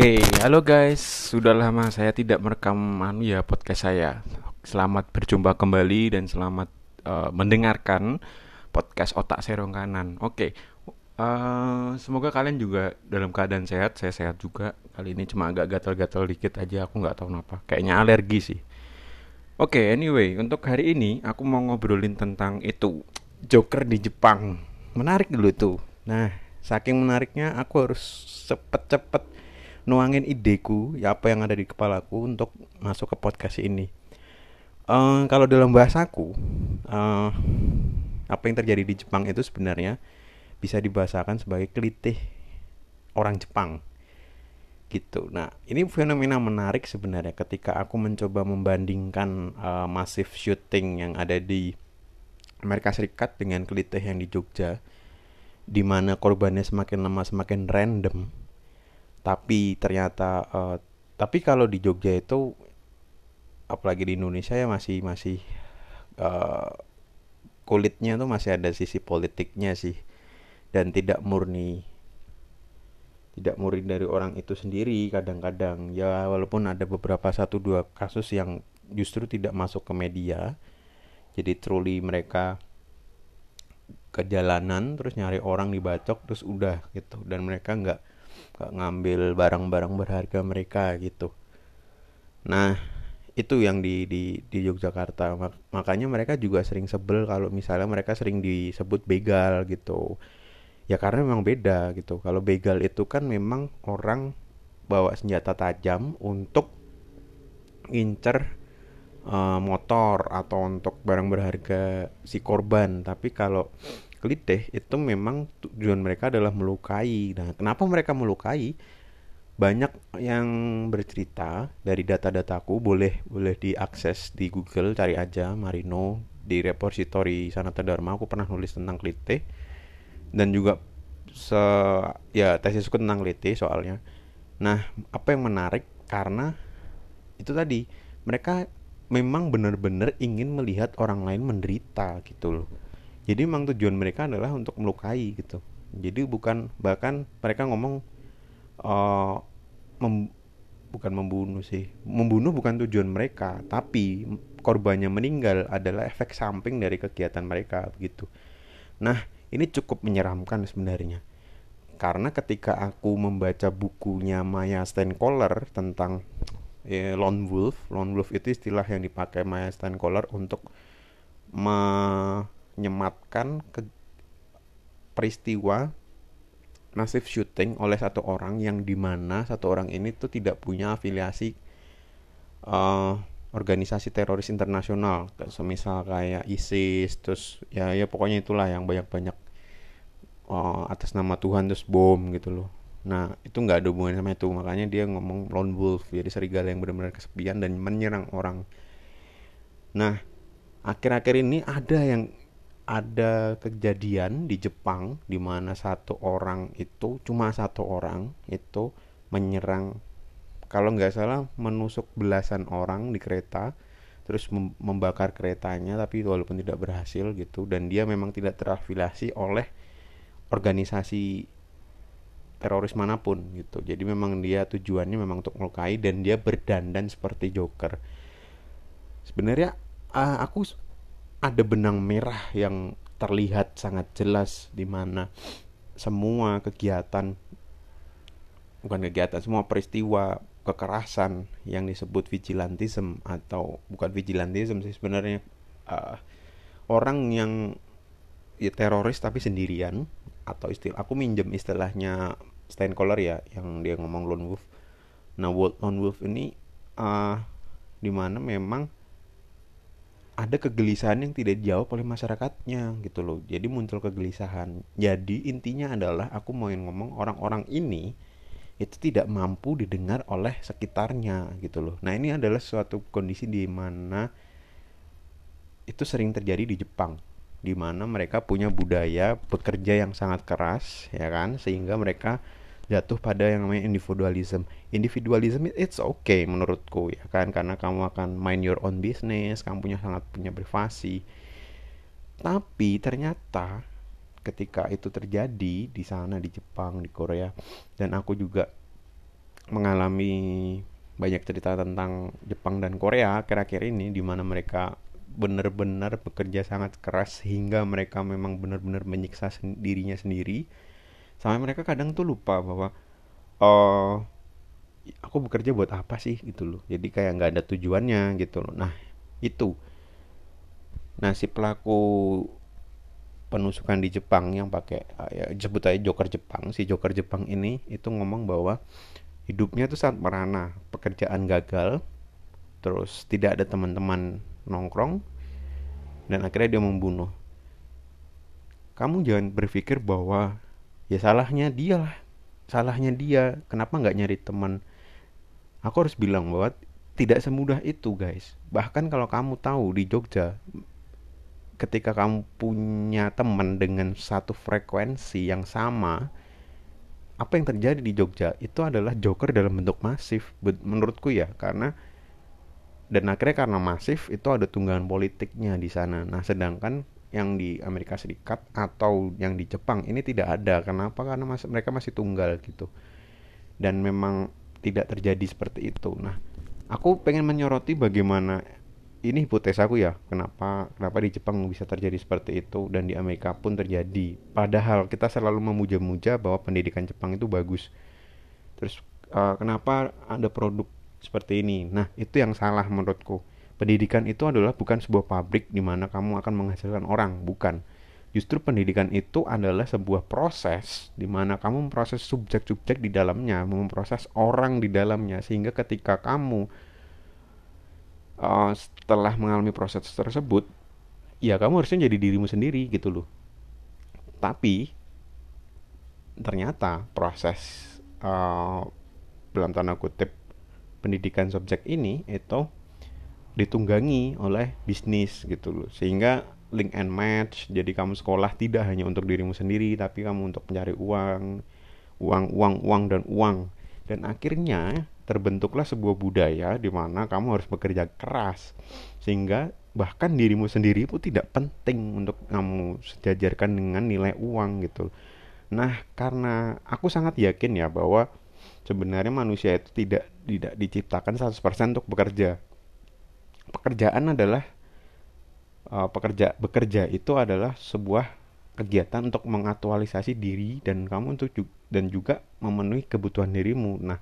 Oke, halo guys. Sudah lama saya tidak merekam anu ya podcast saya. Selamat berjumpa kembali dan selamat uh, mendengarkan podcast Otak Serong Kanan. Oke. Uh, semoga kalian juga dalam keadaan sehat. Saya sehat juga. Kali ini cuma agak gatal-gatal dikit aja. Aku nggak tahu kenapa. Kayaknya alergi sih. Oke, anyway, untuk hari ini aku mau ngobrolin tentang itu Joker di Jepang. Menarik dulu tuh. Nah, saking menariknya aku harus cepet-cepet nuangin ideku ya apa yang ada di kepalaku untuk masuk ke podcast ini uh, kalau dalam bahasaku uh, apa yang terjadi di Jepang itu sebenarnya bisa dibahasakan sebagai kelitih orang Jepang gitu. Nah, ini fenomena menarik sebenarnya ketika aku mencoba membandingkan uh, masif shooting yang ada di Amerika Serikat dengan kelitih yang di Jogja, di mana korbannya semakin lama semakin random tapi ternyata uh, tapi kalau di Jogja itu apalagi di Indonesia ya masih masih uh, kulitnya tuh masih ada sisi politiknya sih. Dan tidak murni tidak murni dari orang itu sendiri kadang-kadang. Ya walaupun ada beberapa satu dua kasus yang justru tidak masuk ke media jadi truly mereka ke jalanan terus nyari orang dibacok terus udah gitu. Dan mereka nggak gak ngambil barang-barang berharga mereka gitu. Nah itu yang di di di Yogyakarta. Mak makanya mereka juga sering sebel kalau misalnya mereka sering disebut begal gitu. Ya karena memang beda gitu. Kalau begal itu kan memang orang bawa senjata tajam untuk ngincer uh, motor atau untuk barang berharga si korban. Tapi kalau kelitih itu memang tujuan mereka adalah melukai. Nah, kenapa mereka melukai? Banyak yang bercerita dari data-dataku boleh boleh diakses di Google cari aja Marino di repository Sanata Dharma aku pernah nulis tentang kelitih dan juga se ya tesisku tentang kelitih soalnya. Nah, apa yang menarik karena itu tadi mereka memang benar-benar ingin melihat orang lain menderita gitu loh jadi memang tujuan mereka adalah untuk melukai gitu. Jadi bukan bahkan mereka ngomong uh, mem, bukan membunuh sih. Membunuh bukan tujuan mereka tapi korbannya meninggal adalah efek samping dari kegiatan mereka begitu. Nah ini cukup menyeramkan sebenarnya. Karena ketika aku membaca bukunya Maya Steinkoller tentang eh, lone wolf lone wolf itu istilah yang dipakai Maya Steinkoller untuk me menyematkan ke peristiwa masif shooting oleh satu orang yang di mana satu orang ini tuh tidak punya afiliasi uh, organisasi teroris internasional. Semisal kayak ISIS terus ya ya pokoknya itulah yang banyak-banyak uh, atas nama Tuhan terus bom gitu loh. Nah itu nggak ada hubungannya sama itu. Makanya dia ngomong lone wolf jadi serigala yang benar-benar kesepian dan menyerang orang. Nah akhir-akhir ini ada yang ada kejadian di Jepang di mana satu orang itu cuma satu orang itu menyerang kalau nggak salah menusuk belasan orang di kereta terus membakar keretanya tapi walaupun tidak berhasil gitu dan dia memang tidak terafiliasi oleh organisasi teroris mana pun gitu. Jadi memang dia tujuannya memang untuk melukai dan dia berdandan seperti Joker. Sebenarnya uh, aku ada benang merah yang terlihat sangat jelas di mana semua kegiatan bukan kegiatan semua peristiwa kekerasan yang disebut vigilantism atau bukan vigilantism sih sebenarnya uh, orang yang ya, teroris tapi sendirian atau istilah aku minjem istilahnya Steinkoller ya yang dia ngomong lone wolf. Nah lone wolf ini uh, di mana memang ada kegelisahan yang tidak dijawab oleh masyarakatnya gitu loh. Jadi muncul kegelisahan. Jadi intinya adalah aku mau ngomong orang-orang ini itu tidak mampu didengar oleh sekitarnya gitu loh. Nah ini adalah suatu kondisi di mana itu sering terjadi di Jepang di mana mereka punya budaya bekerja yang sangat keras ya kan? Sehingga mereka jatuh pada yang namanya individualism. Individualism it's okay menurutku ya kan karena kamu akan mind your own business, kamu punya sangat punya privasi. Tapi ternyata ketika itu terjadi di sana di Jepang, di Korea dan aku juga mengalami banyak cerita tentang Jepang dan Korea akhir-akhir ini di mana mereka benar-benar bekerja sangat keras sehingga mereka memang benar-benar menyiksa dirinya sendiri sampai mereka kadang tuh lupa bahwa uh, aku bekerja buat apa sih? Gitu loh. Jadi kayak nggak ada tujuannya gitu loh. Nah itu. Nah si pelaku penusukan di Jepang yang pakai uh, ya sebut aja Joker Jepang. Si Joker Jepang ini itu ngomong bahwa hidupnya tuh sangat merana. Pekerjaan gagal terus tidak ada teman-teman nongkrong dan akhirnya dia membunuh. Kamu jangan berpikir bahwa ya salahnya dia lah. Salahnya dia. Kenapa nggak nyari teman? Aku harus bilang bahwa tidak semudah itu guys. Bahkan kalau kamu tahu di Jogja ketika kamu punya teman dengan satu frekuensi yang sama apa yang terjadi di Jogja? Itu adalah joker dalam bentuk masif. Menurutku ya karena dan akhirnya karena masif itu ada tunggangan politiknya di sana. Nah sedangkan yang di Amerika Serikat atau yang di Jepang ini tidak ada. Kenapa? Karena mas mereka masih tunggal gitu. Dan memang tidak terjadi seperti itu. Nah aku pengen menyoroti bagaimana ini hipotesa aku ya. Kenapa kenapa di Jepang bisa terjadi seperti itu dan di Amerika pun terjadi. Padahal kita selalu memuja-muja bahwa pendidikan Jepang itu bagus. Terus uh, kenapa ada produk seperti ini? Nah itu yang salah menurutku pendidikan itu adalah bukan sebuah pabrik di mana kamu akan menghasilkan orang bukan. Justru pendidikan itu adalah sebuah proses di mana kamu memproses subjek-subjek di dalamnya memproses orang di dalamnya sehingga ketika kamu uh, setelah mengalami proses tersebut ya kamu harusnya jadi dirimu sendiri gitu loh. Tapi ternyata proses uh, dalam tanda kutip pendidikan subjek ini itu ditunggangi oleh bisnis gitu loh sehingga link and match jadi kamu sekolah tidak hanya untuk dirimu sendiri tapi kamu untuk mencari uang uang uang uang dan uang dan akhirnya terbentuklah sebuah budaya di mana kamu harus bekerja keras sehingga bahkan dirimu sendiri pun tidak penting untuk kamu sejajarkan dengan nilai uang gitu. Nah, karena aku sangat yakin ya bahwa sebenarnya manusia itu tidak tidak diciptakan 100% untuk bekerja. Pekerjaan adalah uh, pekerja bekerja itu adalah sebuah kegiatan untuk mengaktualisasi diri dan kamu untuk dan juga memenuhi kebutuhan dirimu. Nah,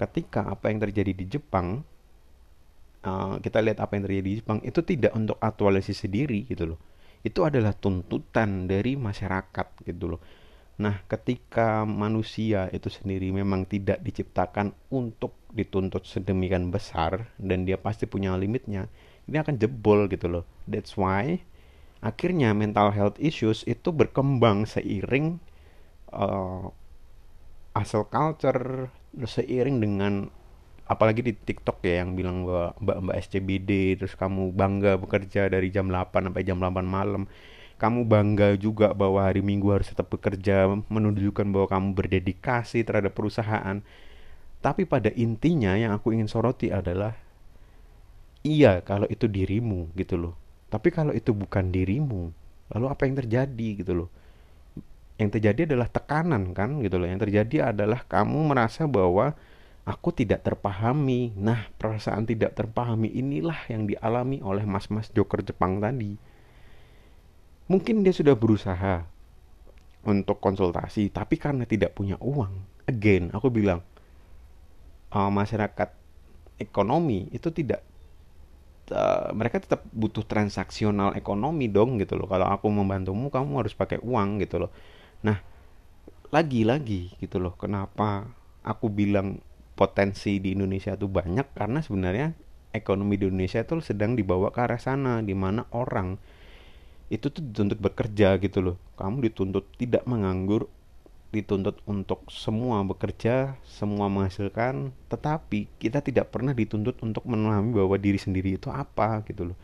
ketika apa yang terjadi di Jepang uh, kita lihat apa yang terjadi di Jepang itu tidak untuk aktualisasi sendiri gitu loh itu adalah tuntutan dari masyarakat gitu loh nah ketika manusia itu sendiri memang tidak diciptakan untuk dituntut sedemikian besar dan dia pasti punya limitnya ini akan jebol gitu loh. That's why akhirnya mental health issues itu berkembang seiring uh, asal culture seiring dengan apalagi di TikTok ya yang bilang bahwa mbak-mbak SCBD terus kamu bangga bekerja dari jam 8 sampai jam 8 malam kamu bangga juga bahwa hari Minggu harus tetap bekerja menunjukkan bahwa kamu berdedikasi terhadap perusahaan. Tapi pada intinya yang aku ingin soroti adalah iya kalau itu dirimu gitu loh. Tapi kalau itu bukan dirimu lalu apa yang terjadi gitu loh? Yang terjadi adalah tekanan kan gitu loh. Yang terjadi adalah kamu merasa bahwa aku tidak terpahami. Nah perasaan tidak terpahami inilah yang dialami oleh mas-mas joker Jepang tadi mungkin dia sudah berusaha untuk konsultasi tapi karena tidak punya uang again aku bilang uh, masyarakat ekonomi itu tidak uh, mereka tetap butuh transaksional ekonomi dong gitu loh. Kalau aku membantumu kamu harus pakai uang gitu loh. Nah, lagi-lagi gitu loh, kenapa aku bilang potensi di Indonesia itu banyak? Karena sebenarnya ekonomi di Indonesia itu sedang dibawa ke arah sana di mana orang itu tuh dituntut bekerja gitu loh. Kamu dituntut tidak menganggur, dituntut untuk semua bekerja, semua menghasilkan, tetapi kita tidak pernah dituntut untuk memahami bahwa diri sendiri itu apa gitu loh.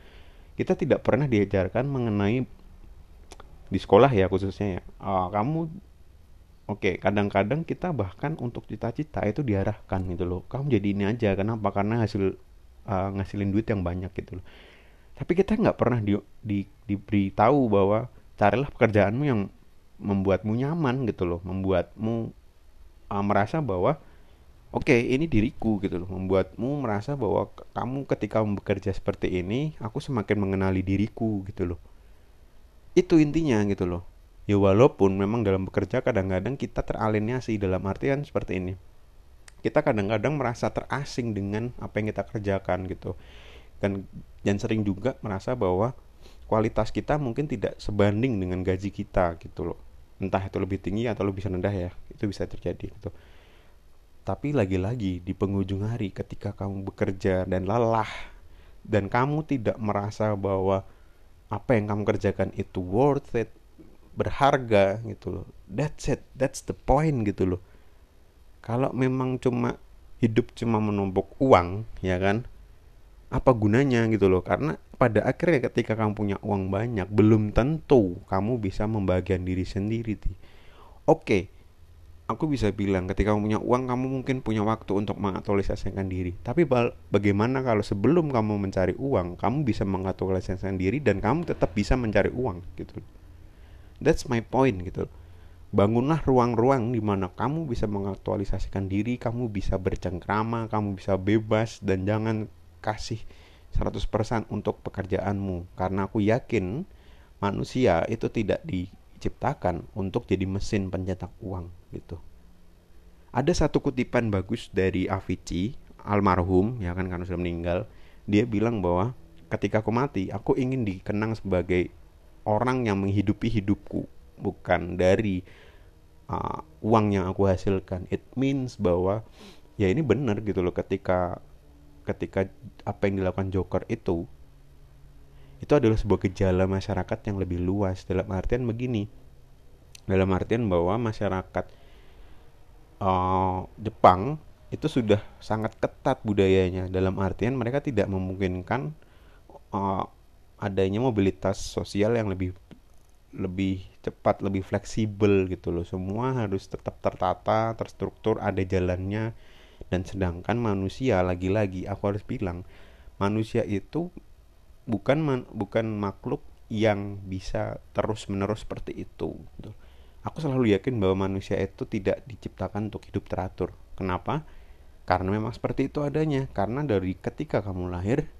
Kita tidak pernah diajarkan mengenai di sekolah ya khususnya ya uh, kamu oke okay, kadang-kadang kita bahkan untuk cita-cita itu diarahkan gitu loh kamu jadi ini aja kenapa karena hasil uh, ngasilin duit yang banyak gitu loh tapi kita nggak pernah di, di, diberitahu bahwa carilah pekerjaanmu yang membuatmu nyaman gitu loh membuatmu uh, merasa bahwa oke okay, ini diriku gitu loh. Membuatmu merasa bahwa kamu ketika bekerja seperti ini aku semakin mengenali diriku gitu loh. Itu intinya gitu loh. Ya walaupun memang dalam bekerja kadang-kadang kita teralienasi dalam artian seperti ini. Kita kadang-kadang merasa terasing dengan apa yang kita kerjakan gitu dan dan sering juga merasa bahwa kualitas kita mungkin tidak sebanding dengan gaji kita gitu loh. Entah itu lebih tinggi atau lebih rendah ya itu bisa terjadi gitu. Tapi lagi-lagi di penghujung hari ketika kamu bekerja dan lelah dan kamu tidak merasa bahwa apa yang kamu kerjakan itu worth it berharga gitu loh. That's it that's the point gitu loh. Kalau memang cuma hidup cuma menumpuk uang ya kan apa gunanya gitu loh. Karena pada akhirnya ketika kamu punya uang banyak belum tentu kamu bisa membagian diri sendiri oke aku bisa bilang ketika kamu punya uang kamu mungkin punya waktu untuk mengaktualisasikan diri. Tapi bagaimana kalau sebelum kamu mencari uang kamu bisa mengaktualisasikan diri dan kamu tetap bisa mencari uang gitu. That's my point gitu. Bangunlah ruang-ruang di mana kamu bisa mengaktualisasikan diri kamu bisa bercengkrama kamu bisa bebas dan jangan kasih 100% untuk pekerjaanmu karena aku yakin manusia itu tidak di diciptakan untuk jadi mesin pencetak uang gitu. Ada satu kutipan bagus dari Avicii, almarhum ya kan karena sudah meninggal. Dia bilang bahwa ketika aku mati, aku ingin dikenang sebagai orang yang menghidupi hidupku, bukan dari uh, uang yang aku hasilkan. It means bahwa ya ini benar gitu loh ketika ketika apa yang dilakukan Joker itu itu adalah sebuah gejala masyarakat yang lebih luas. Dalam artian begini dalam artian bahwa masyarakat uh, Jepang itu sudah sangat ketat budayanya. Dalam artian mereka tidak memungkinkan uh, adanya mobilitas sosial yang lebih lebih cepat lebih fleksibel gitu loh. Semua harus tetap tertata terstruktur ada jalannya dan sedangkan manusia lagi-lagi aku harus bilang manusia itu bukan man, bukan makhluk yang bisa terus-menerus seperti itu. Gitu. Aku selalu yakin bahwa manusia itu tidak diciptakan untuk hidup teratur. Kenapa? Karena memang seperti itu adanya. Karena dari ketika kamu lahir,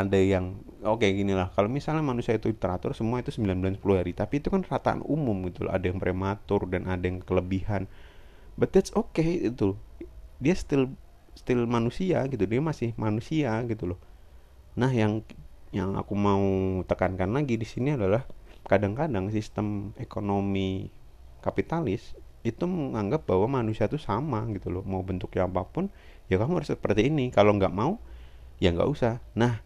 ada yang oke okay, gini lah kalau misalnya manusia itu teratur semua itu 9 bulan 10 hari tapi itu kan rataan umum gitu ada yang prematur dan ada yang kelebihan but that's okay itu dia still still manusia gitu. Dia masih manusia gitu loh. Nah yang yang aku mau tekankan lagi di sini adalah kadang-kadang sistem ekonomi kapitalis itu menganggap bahwa manusia itu sama gitu loh. Mau bentuknya apa pun ya kamu harus seperti ini. Kalau nggak mau ya nggak usah. Nah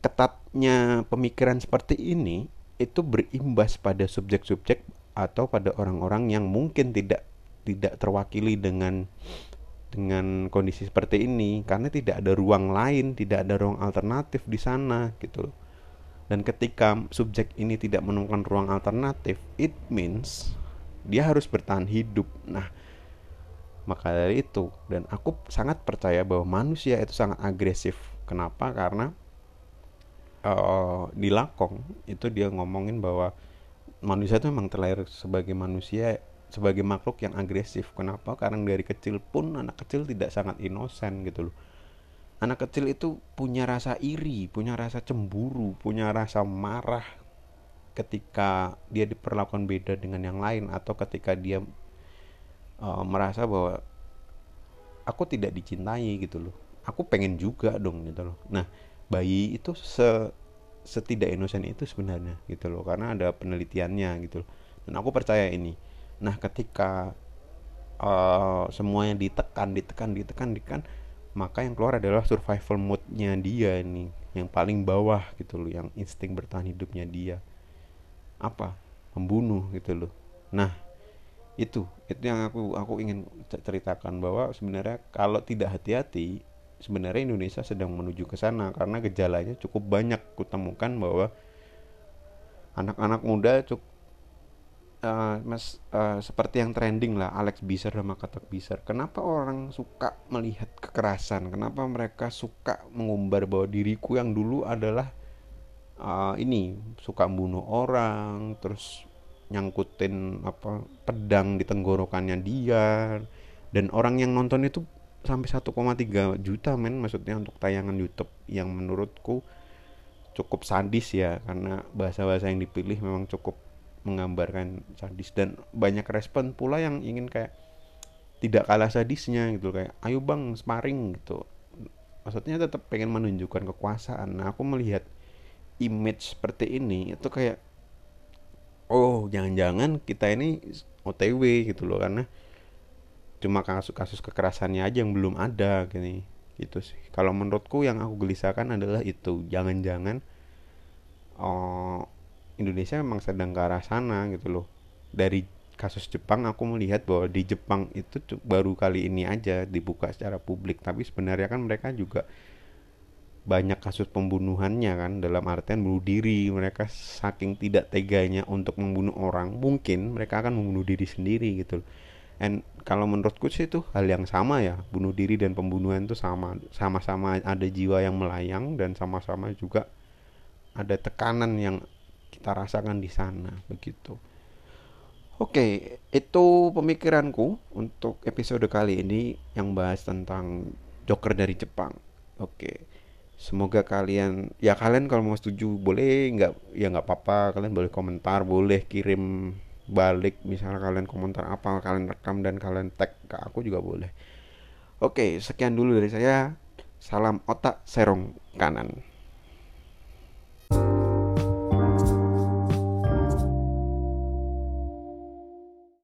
ketatnya pemikiran seperti ini itu berimbas pada subjek-subjek atau pada orang-orang yang mungkin tidak tidak terwakili dengan dengan kondisi seperti ini karena tidak ada ruang lain, tidak ada ruang alternatif di sana gitu. Dan ketika subjek ini tidak menemukan ruang alternatif, it means dia harus bertahan hidup. Nah, maka dari itu dan aku sangat percaya bahwa manusia itu sangat agresif. Kenapa? Karena uh, di Lakong itu dia ngomongin bahwa manusia itu memang terlahir sebagai manusia sebagai makhluk yang agresif. Kenapa? Karena dari kecil pun anak kecil tidak sangat inosen gitu loh. Anak kecil itu punya rasa iri, punya rasa cemburu, punya rasa marah ketika dia diperlakukan beda dengan yang lain atau ketika dia uh, merasa bahwa aku tidak dicintai gitu loh. Aku pengen juga dong gitu loh. Nah, bayi itu se setidak inosen itu sebenarnya gitu loh karena ada penelitiannya gitu loh. Dan aku percaya ini Nah, ketika uh, semuanya ditekan, ditekan, ditekan, ditekan, maka yang keluar adalah survival mode-nya dia ini, yang paling bawah gitu loh, yang insting bertahan hidupnya dia. Apa? Membunuh gitu loh. Nah, itu itu yang aku aku ingin ceritakan bahwa sebenarnya kalau tidak hati-hati sebenarnya Indonesia sedang menuju ke sana karena gejalanya cukup banyak kutemukan bahwa anak-anak muda cukup uh, mas uh, seperti yang trending lah Alex Biser sama Katak Biser kenapa orang suka melihat kekerasan? Kenapa mereka suka mengumbar bahwa diriku yang dulu adalah uh, ini suka bunuh orang terus nyangkutin apa pedang di tenggorokannya dia dan orang yang nonton itu sampai 1,3 juta men. Maksudnya untuk tayangan YouTube yang menurutku cukup sadis ya karena bahasa-bahasa yang dipilih memang cukup menggambarkan sadis. Dan banyak respon pula yang ingin kayak tidak kalah sadisnya gitu. Kayak ayo bang sparring gitu. Maksudnya tetap pengen menunjukkan kekuasaan. Nah aku melihat image seperti ini itu kayak oh jangan-jangan kita ini OTW gitu loh karena cuma kasus-kasus kekerasannya aja yang belum ada gini. Gitu sih. Kalau menurutku yang aku gelisahkan adalah itu. Jangan-jangan oh, Indonesia memang sedang ke arah sana gitu loh. Dari kasus Jepang aku melihat bahwa di Jepang itu baru kali ini aja dibuka secara publik. Tapi sebenarnya kan mereka juga banyak kasus pembunuhannya kan dalam artian bunuh diri. Mereka saking tidak teganya untuk membunuh orang mungkin mereka akan membunuh diri sendiri gitu and kalau menurutku sih itu hal yang sama ya. Bunuh diri dan pembunuhan itu sama sama-sama ada jiwa yang melayang dan sama-sama juga ada tekanan yang kita rasakan di sana begitu Oke, itu pemikiranku untuk episode kali ini yang bahas tentang Joker dari Jepang. Oke, semoga kalian ya kalian kalau mau setuju boleh nggak ya nggak apa-apa kalian boleh komentar boleh kirim balik misalnya kalian komentar apa kalian rekam dan kalian tag ke aku juga boleh. Oke, sekian dulu dari saya. Salam otak serong kanan.